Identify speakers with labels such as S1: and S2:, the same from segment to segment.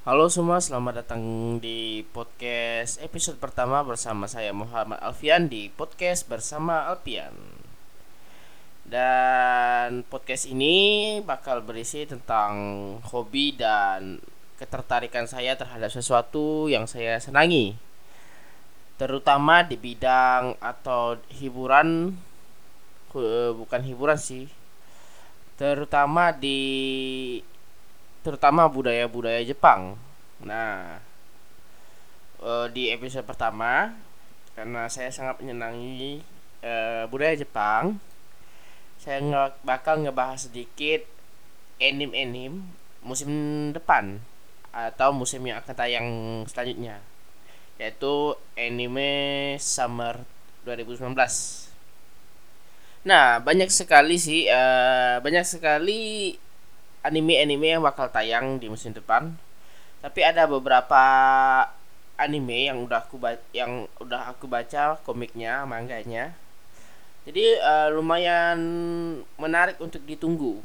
S1: Halo semua, selamat datang di podcast episode pertama bersama saya Muhammad Alfian di podcast bersama Alfian. Dan podcast ini bakal berisi tentang hobi dan ketertarikan saya terhadap sesuatu yang saya senangi. Terutama di bidang atau hiburan eh, bukan hiburan sih. Terutama di terutama budaya-budaya Jepang. Nah, uh, di episode pertama karena saya sangat menyenangi uh, budaya Jepang, saya nge bakal ngebahas sedikit anime-anime musim depan atau musim yang akan tayang selanjutnya yaitu anime summer 2019. Nah, banyak sekali sih uh, banyak sekali anime-anime yang bakal tayang di musim depan. Tapi ada beberapa anime yang udah aku baca, yang udah aku baca komiknya, manganya. Jadi uh, lumayan menarik untuk ditunggu.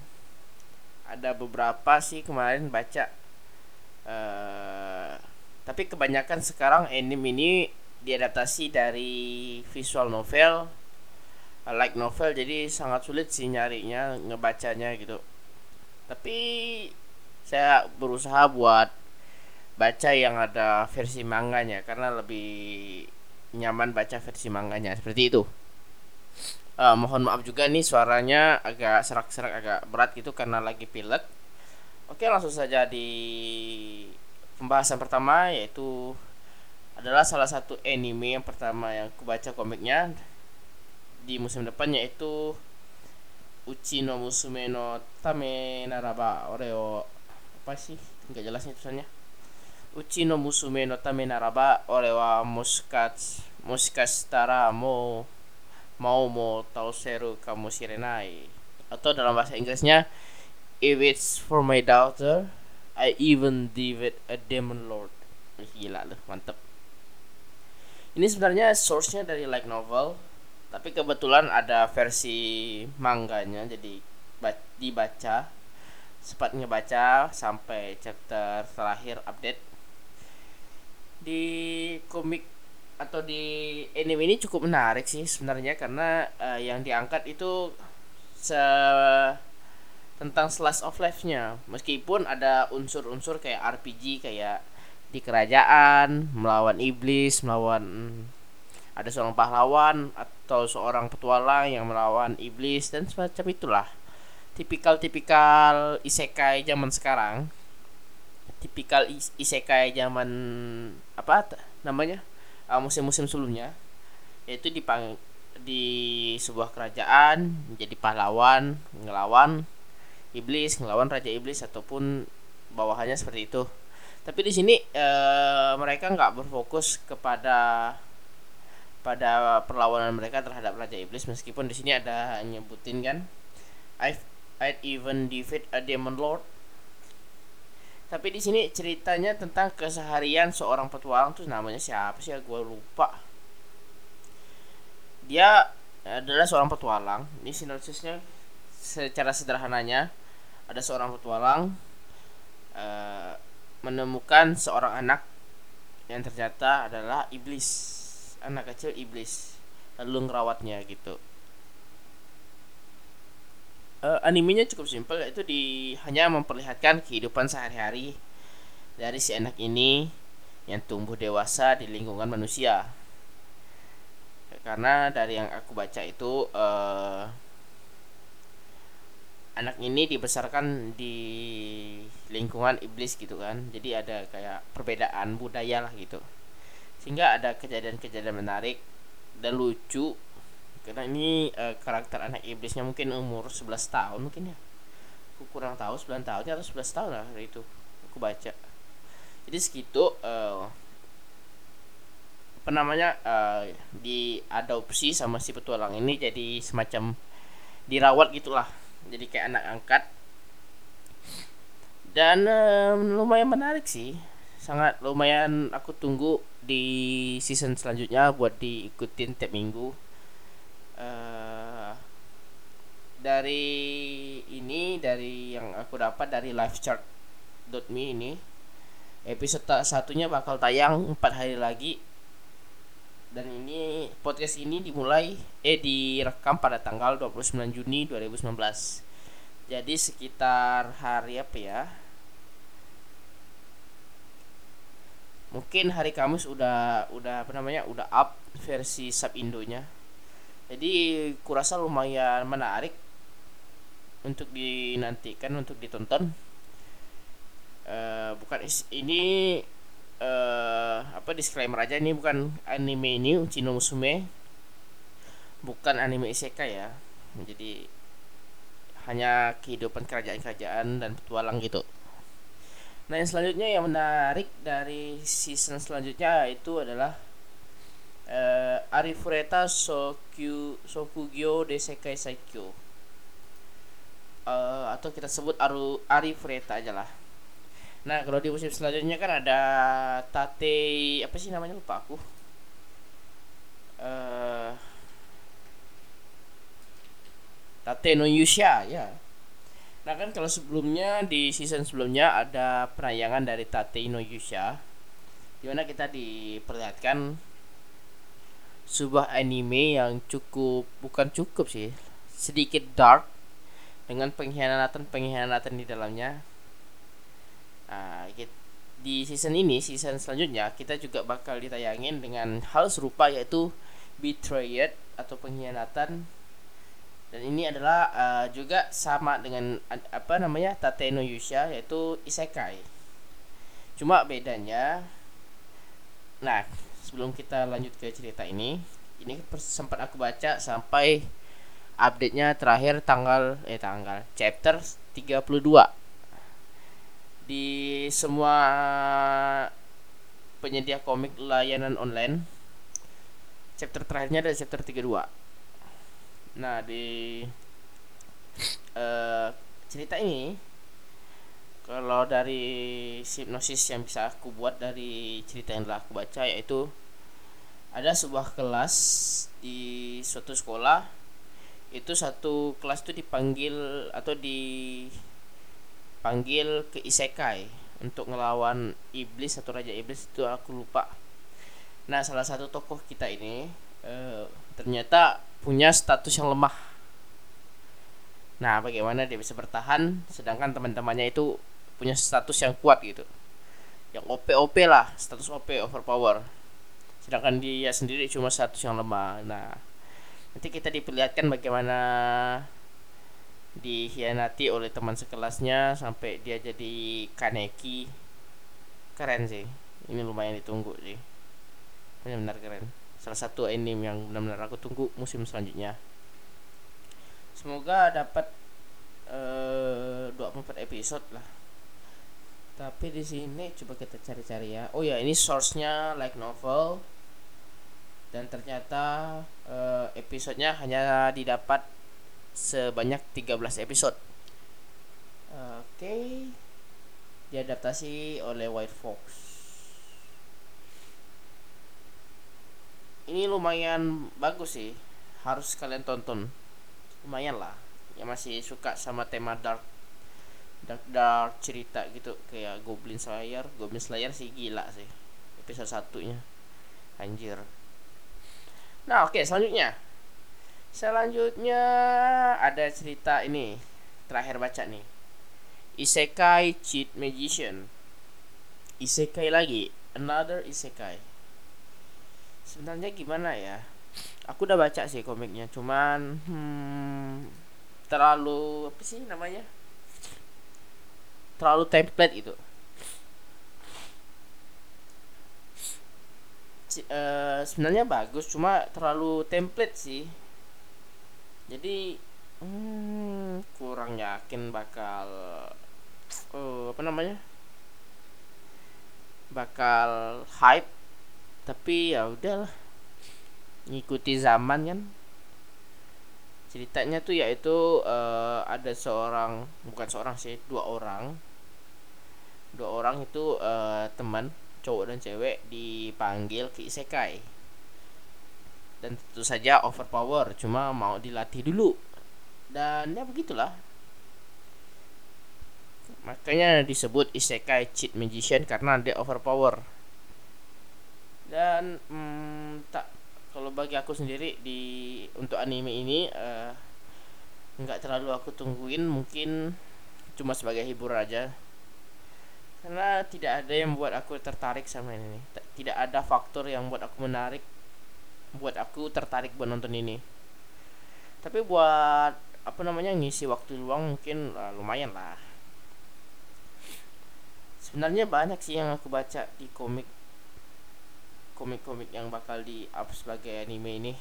S1: Ada beberapa sih kemarin baca. Uh, tapi kebanyakan sekarang anime ini diadaptasi dari visual novel, like novel, jadi sangat sulit sih nyarinya, ngebacanya gitu tapi saya berusaha buat baca yang ada versi manganya karena lebih nyaman baca versi manganya. Seperti itu. Uh, mohon maaf juga nih suaranya agak serak-serak agak berat gitu karena lagi pilek. Oke langsung saja di pembahasan pertama yaitu adalah salah satu anime yang pertama yang aku baca komiknya di musim depan yaitu Uchi no musume no tame naraba ore o apa sih nggak jelas nih tulisannya. Uchi no musume no tame naraba ore wa muskat muskashitara mo mau mo tauseru kamu shirenai atau dalam bahasa Inggrisnya if it's for my daughter I even give it a demon lord. Gila loh mantep. Ini sebenarnya source-nya dari light novel tapi kebetulan ada versi mangganya jadi dibaca sempat ngebaca sampai chapter terakhir update. Di komik atau di anime ini cukup menarik sih sebenarnya karena uh, yang diangkat itu se tentang slice of life-nya. Meskipun ada unsur-unsur kayak RPG kayak di kerajaan melawan iblis melawan ada seorang pahlawan atau seorang petualang yang melawan iblis dan semacam itulah. Tipikal-tipikal isekai zaman sekarang. Tipikal isekai zaman apa namanya? Uh, musim-musim sebelumnya. Yaitu di di sebuah kerajaan menjadi pahlawan ngelawan iblis ngelawan raja iblis ataupun bawahannya seperti itu. Tapi di sini e, mereka nggak berfokus kepada pada perlawanan mereka terhadap Raja Iblis meskipun di sini ada nyebutin kan I've I'd even defeat a demon lord. Tapi di sini ceritanya tentang keseharian seorang petualang tuh namanya siapa sih? Gue lupa. Dia adalah seorang petualang. Ini sinopsisnya secara sederhananya ada seorang petualang uh, menemukan seorang anak yang ternyata adalah iblis anak kecil iblis lalu ngerawatnya gitu. Uh, animenya cukup simpel yaitu di hanya memperlihatkan kehidupan sehari-hari dari si anak ini yang tumbuh dewasa di lingkungan manusia. Karena dari yang aku baca itu uh, anak ini dibesarkan di lingkungan iblis gitu kan. Jadi ada kayak perbedaan budaya lah gitu sehingga ada kejadian-kejadian menarik dan lucu. Karena ini uh, karakter anak iblisnya mungkin umur 11 tahun mungkin ya. Aku kurang tahu 9 tahunnya atau 11 tahun lah hari itu. Aku baca. Jadi segitu uh, apa namanya uh, diadopsi sama si petualang ini jadi semacam dirawat gitulah. Jadi kayak anak angkat. Dan uh, lumayan menarik sih. Sangat lumayan aku tunggu di season selanjutnya buat diikutin tiap minggu. Uh, dari ini dari yang aku dapat dari livechart.me ini episode satunya bakal tayang empat hari lagi. Dan ini podcast ini dimulai eh direkam pada tanggal 29 Juni 2019 jadi sekitar hari apa ya mungkin hari Kamis udah udah apa namanya udah up versi sub Indonya. Jadi kurasa lumayan menarik untuk dinantikan untuk ditonton. Uh, bukan ini uh, apa disclaimer aja ini bukan anime ini Uchino Musume. Bukan anime isekai ya. Jadi hanya kehidupan kerajaan-kerajaan dan petualang gitu nah yang selanjutnya yang menarik dari season selanjutnya itu adalah uh, Arifureta Sokyu Sokugyo Desekai Saikyo. Uh, atau kita sebut Aru Arifureta aja lah. Nah kalau di musim selanjutnya kan ada Tate apa sih namanya? Lupa aku. Uh, Tate no Yusha ya nah kan kalau sebelumnya di season sebelumnya ada penayangan dari Tate Yusha di mana kita diperlihatkan sebuah anime yang cukup bukan cukup sih sedikit dark dengan pengkhianatan pengkhianatan di dalamnya. Nah, di season ini season selanjutnya kita juga bakal ditayangin dengan hal serupa yaitu betrayed atau pengkhianatan dan ini adalah uh, juga sama dengan apa namanya Tate no Yusha yaitu isekai. Cuma bedanya nah sebelum kita lanjut ke cerita ini ini sempat aku baca sampai update-nya terakhir tanggal eh tanggal chapter 32 di semua penyedia komik layanan online chapter terakhirnya ada chapter 32 nah di uh, cerita ini kalau dari hipnosis yang bisa aku buat dari cerita yang telah aku baca yaitu ada sebuah kelas di suatu sekolah. Itu satu kelas itu dipanggil atau dipanggil ke isekai untuk ngelawan iblis atau raja iblis itu aku lupa. Nah salah satu tokoh kita ini e, ternyata punya status yang lemah. Nah bagaimana dia bisa bertahan sedangkan teman-temannya itu punya status yang kuat gitu? Yang OP OP lah status OP overpower. Sedangkan dia sendiri cuma satu yang lemah. Nah nanti kita diperlihatkan bagaimana dihianati oleh teman sekelasnya sampai dia jadi kaneki. Keren sih. Ini lumayan ditunggu sih. Benar-benar keren salah satu anime yang benar-benar aku tunggu musim selanjutnya semoga dapat uh, eh, 24 episode lah tapi di sini coba kita cari-cari ya oh ya ini source-nya like novel dan ternyata uh, episodenya hanya didapat sebanyak 13 episode. Oke. Okay. Diadaptasi oleh White Fox. Ini lumayan bagus sih. Harus kalian tonton. Lumayan lah. Yang masih suka sama tema dark dark dark cerita gitu kayak Goblin Slayer. Goblin Slayer sih gila sih. Episode satunya. Anjir. Nah, oke, okay, selanjutnya. Selanjutnya ada cerita ini. Terakhir baca nih. Isekai Cheat Magician. Isekai lagi, another isekai. Sebenarnya gimana ya? Aku udah baca sih komiknya, cuman hmm, terlalu apa sih namanya? Terlalu template itu uh, sebenarnya bagus cuma terlalu template sih jadi hmm, kurang yakin bakal uh, apa namanya bakal hype tapi ya udahlah. Ngikuti zaman kan. Ceritanya tuh yaitu uh, ada seorang bukan seorang sih dua orang. Dua orang itu uh, teman cowok dan cewek dipanggil ke isekai dan tentu saja overpower cuma mau dilatih dulu. Dan ya begitulah. Makanya disebut isekai cheat magician karena dia overpower dan hmm, tak kalau bagi aku sendiri di untuk anime ini uh, nggak terlalu aku tungguin mungkin cuma sebagai hiburan aja. Karena tidak ada yang membuat aku tertarik sama ini. Tidak ada faktor yang buat aku menarik buat aku tertarik buat nonton ini. Tapi buat apa namanya ngisi waktu luang mungkin uh, lumayan lah. Sebenarnya banyak sih yang aku baca di komik komik-komik yang bakal di up sebagai anime ini.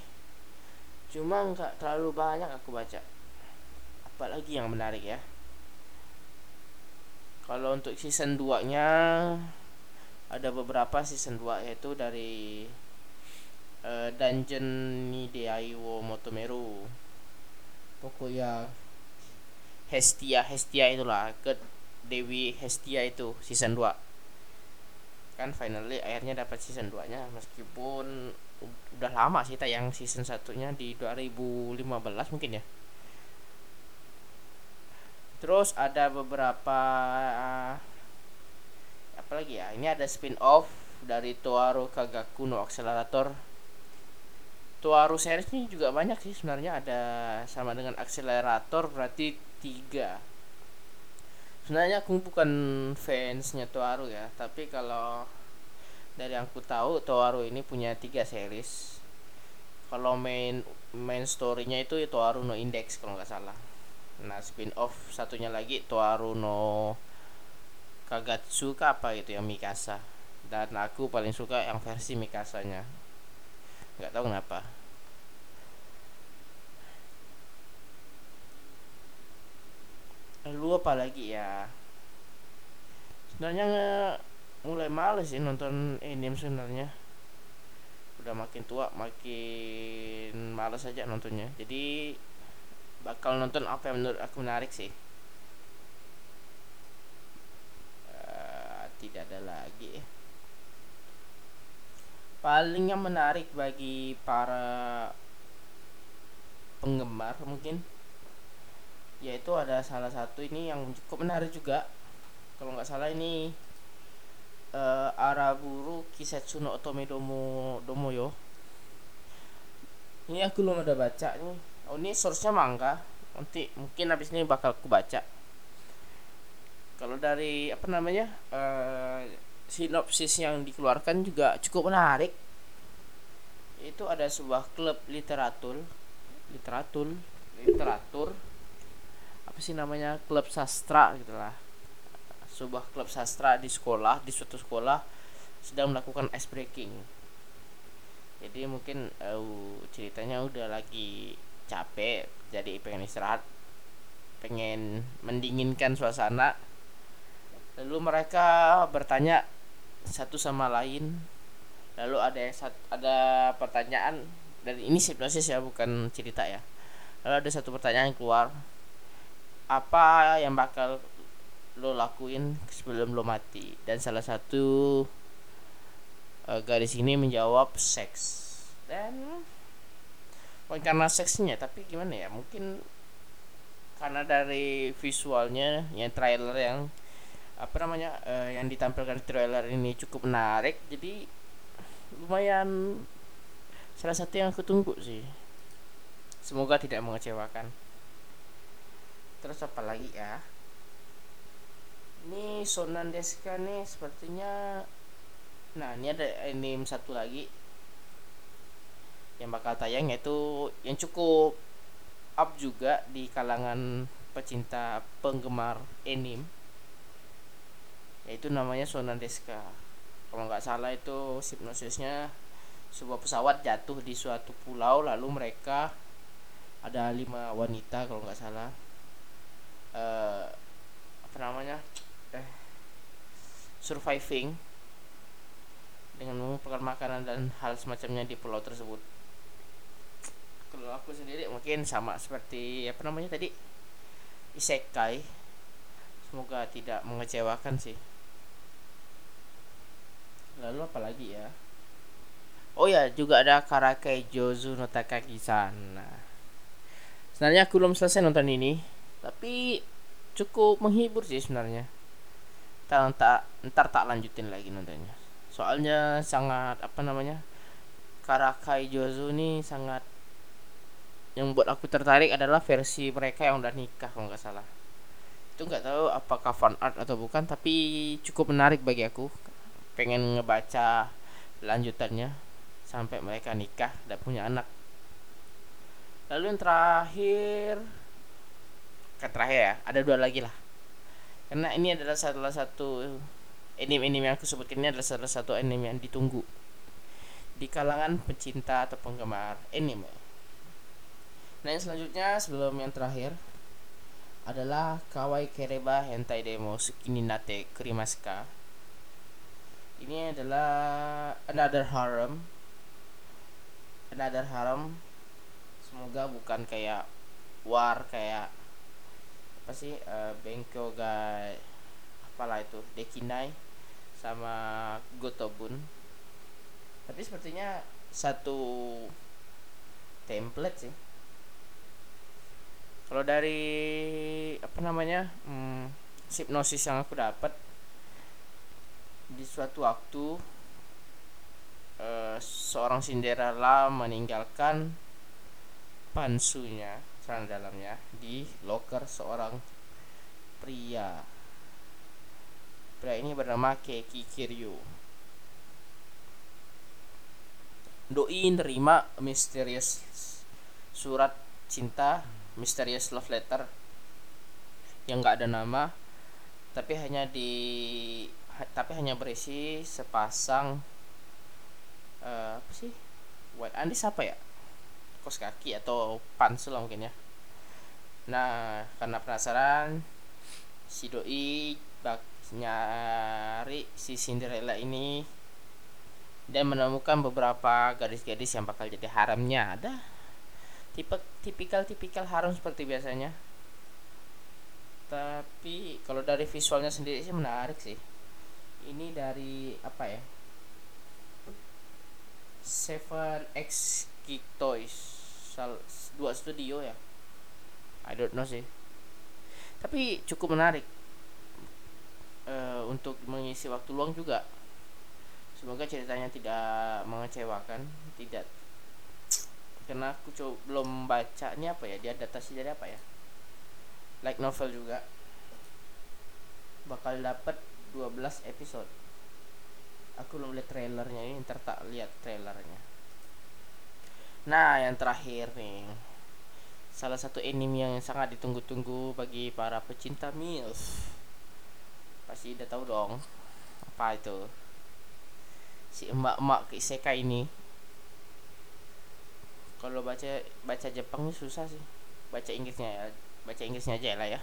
S1: Cuma nggak terlalu banyak aku baca. Apalagi yang menarik ya. Kalau untuk season 2 nya ada beberapa season 2 yaitu dari uh, Dungeon Nideaiwo Motomeru. Pokoknya Hestia Hestia itulah ke Dewi Hestia itu season 2 kan finally akhirnya dapat season 2 nya meskipun udah lama sih tayang season satunya di 2015 mungkin ya. Terus ada beberapa uh, apa lagi ya? Ini ada spin off dari Toaru Kagaku no Accelerator. Tuaru series ini juga banyak sih sebenarnya. Ada sama dengan akselerator berarti tiga sebenarnya aku bukan fansnya Tuaru ya tapi kalau dari yang aku tahu Tuaru ini punya tiga series. Kalau main main storynya itu Tuaru no Index kalau nggak salah. Nah spin off satunya lagi Tuaru no Kagatsu apa gitu yang Mikasa. Dan aku paling suka yang versi Mikasanya. Nggak tahu kenapa lalu apa lagi ya? Sebenarnya mulai males sih nonton anime sebenarnya. Udah makin tua makin males aja nontonnya. Jadi bakal nonton apa yang menurut aku menarik sih. Uh, tidak ada lagi. Paling yang menarik bagi para penggemar mungkin yaitu ada salah satu ini yang cukup menarik juga. Kalau nggak salah ini uh, Araburu Kisetsu no Otome Domo Domoyo ini aku belum ada baca nih oh ini source-nya mangga. Nanti mungkin habis ini bakal aku baca. Kalau dari apa namanya uh, sinopsis yang dikeluarkan juga cukup menarik. Itu ada sebuah klub literatur. Literatur? Literatur apa sih namanya klub sastra gitulah. Sebuah klub sastra di sekolah di suatu sekolah sedang melakukan ice breaking. Jadi mungkin uh, ceritanya udah lagi capek jadi pengen istirahat pengen mendinginkan suasana. Lalu mereka bertanya satu sama lain. Lalu ada ada pertanyaan dan ini hipnosis ya bukan cerita ya. Lalu ada satu pertanyaan yang keluar apa yang bakal lo lakuin sebelum lo mati? Dan salah satu uh, gadis ini menjawab seks. Dan bukan karena seksnya tapi gimana ya mungkin karena dari visualnya yang trailer yang apa namanya uh, yang ditampilkan di trailer ini cukup menarik. Jadi lumayan salah satu yang aku tunggu sih. Semoga tidak mengecewakan terus apa lagi ya? Ini Sonan Deska nih sepertinya nah ini ada anime satu lagi. Yang bakal tayang yaitu yang cukup up juga di kalangan pecinta penggemar anime yaitu namanya Sonandeska kalau nggak salah itu hipnosisnya sebuah pesawat jatuh di suatu pulau lalu mereka ada lima wanita kalau nggak salah uh, apa namanya eh surviving dengan mengumpulkan makanan dan hal semacamnya di pulau tersebut. Kalau aku sendiri mungkin sama seperti apa namanya tadi isekai. Semoga tidak mengecewakan sih. Lalu apa lagi ya? Oh ya juga ada Karake Jozu no Takagi-san. Nah, sebenarnya aku belum selesai nonton ini tapi cukup menghibur sih sebenarnya. Ntar, ntar, ntar tak lanjutin lagi nontonnya. Soalnya sangat apa namanya Karakai Jozu ini sangat yang buat aku tertarik adalah versi mereka yang udah nikah kalau nggak salah. Itu nggak tahu apakah fan art atau bukan tapi cukup menarik bagi aku. Pengen ngebaca lanjutannya sampai mereka nikah dan punya anak. Lalu yang terakhir ke terakhir ya ada dua lagi lah karena ini adalah salah satu anime-anime yang aku sebutkan ini adalah salah satu anime yang ditunggu di kalangan pecinta atau penggemar anime nah yang selanjutnya sebelum yang terakhir adalah Kawaii Kereba Hentai Demo Nate Kurimaska. Ini adalah Another Harem. Another Harem. Semoga bukan kayak War kayak apa sih uh, Bengko ga apalah itu Dekinai sama Gotobun. Tapi sepertinya satu template sih kalau dari apa namanya hmm, hipnosis yang aku dapat di suatu waktu uh, seorang Cinderella meninggalkan pansunya celana dalamnya di loker seorang pria. Pria ini bernama Keiki Kiryu. Doi nerima misterius surat cinta Mysterious Love Letter yang nggak ada nama tapi hanya di tapi hanya berisi sepasang uh, apa sih? White Andi siapa ya kos kaki atau pants lah mungkin ya. Nah karena penasaran si doi bak nyari si Cinderella ini dan menemukan beberapa gadis-gadis yang bakal jadi haramnya. Ada tipe tipikal tipikal harum seperti biasanya. Tapi kalau dari visualnya sendiri sih menarik sih. Ini dari apa ya? Seven X Geek Toys Sal dua studio ya? I don't know sih. Tapi cukup menarik. Uh, untuk mengisi waktu luang juga. Semoga ceritanya tidak mengecewakan tidak karena aku coba belum baca ini apa ya dia adaptasi dari apa ya? Like novel juga. Bakal dapat 12 episode. Aku belum lihat trailernya ini ntar tak lihat trailernya nah yang terakhir nih. Salah satu anime yang sangat ditunggu-tunggu bagi para pecinta MILF. Pasti udah tahu dong apa itu? Si emak-emak isekai ini. Kalau baca baca Jepang susah sih. Baca Inggrisnya ya baca Inggrisnya aja lah ya.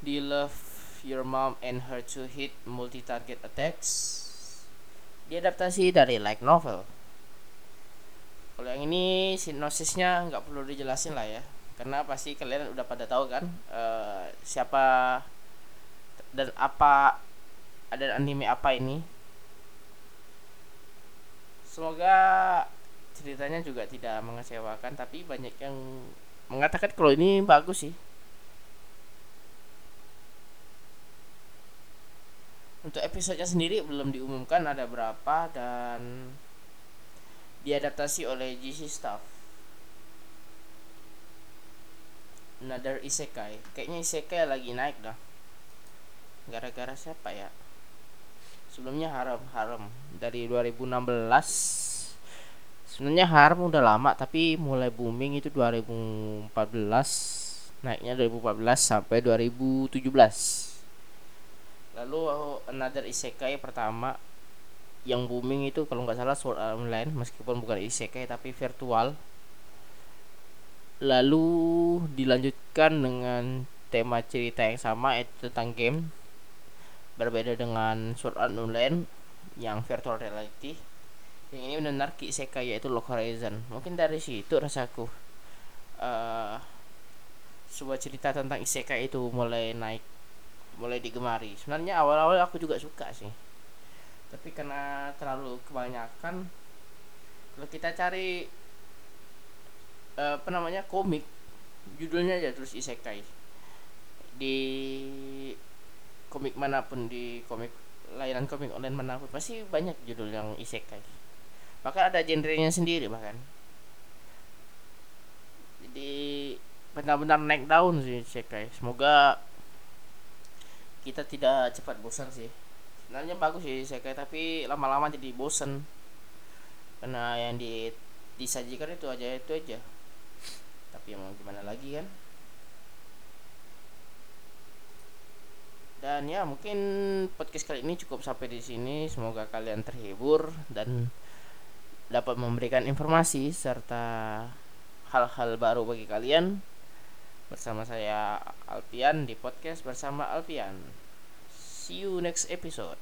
S1: You love your mom and her to hit multi target attacks. Diadaptasi dari like novel kalau yang ini sinopsisnya nggak perlu dijelasin lah ya. Karena pasti kalian udah pada tahu kan uh, siapa dan apa ada anime apa ini. Semoga ceritanya juga tidak mengecewakan tapi banyak yang mengatakan kalau ini bagus sih. Untuk episodenya sendiri belum diumumkan ada berapa dan diadaptasi oleh GC Staff. Another Isekai. Kayaknya Isekai lagi naik dah. Gara-gara siapa ya? Sebelumnya Haram Haram dari 2016 sebenarnya harem udah lama tapi mulai booming itu 2014 naiknya 2014 sampai 2017 lalu another isekai pertama yang booming itu kalau nggak salah Sword Art Online meskipun bukan isekai tapi virtual. Lalu dilanjutkan dengan tema cerita yang sama itu tentang game. Berbeda dengan Sword Art Online yang virtual reality. Yang ini benar Ki Isekai yaitu Lock Horizon. Mungkin dari situ rasaku uh, sebuah cerita tentang Isekai itu mulai naik mulai digemari. Sebenarnya awal-awal aku juga suka sih tapi karena terlalu kebanyakan kalau kita cari uh, apa namanya komik judulnya aja terus Isekai. Di komik mana pun di komik layanan komik online mana pun pasti banyak judul yang isekai. Bahkan ada genrenya sendiri bahkan. Jadi benar-benar naik daun sih isekai. Semoga kita tidak cepat bosan sih sebenarnya bagus sih isekai tapi lama-lama jadi bosan karena yang di disajikan itu aja itu aja. Tapi mau gimana lagi kan? Dan ya mungkin podcast kali ini cukup sampai di sini. Semoga kalian terhibur dan dapat memberikan informasi serta hal-hal baru bagi kalian. Bersama saya Alpian di podcast bersama Alpian see you next episode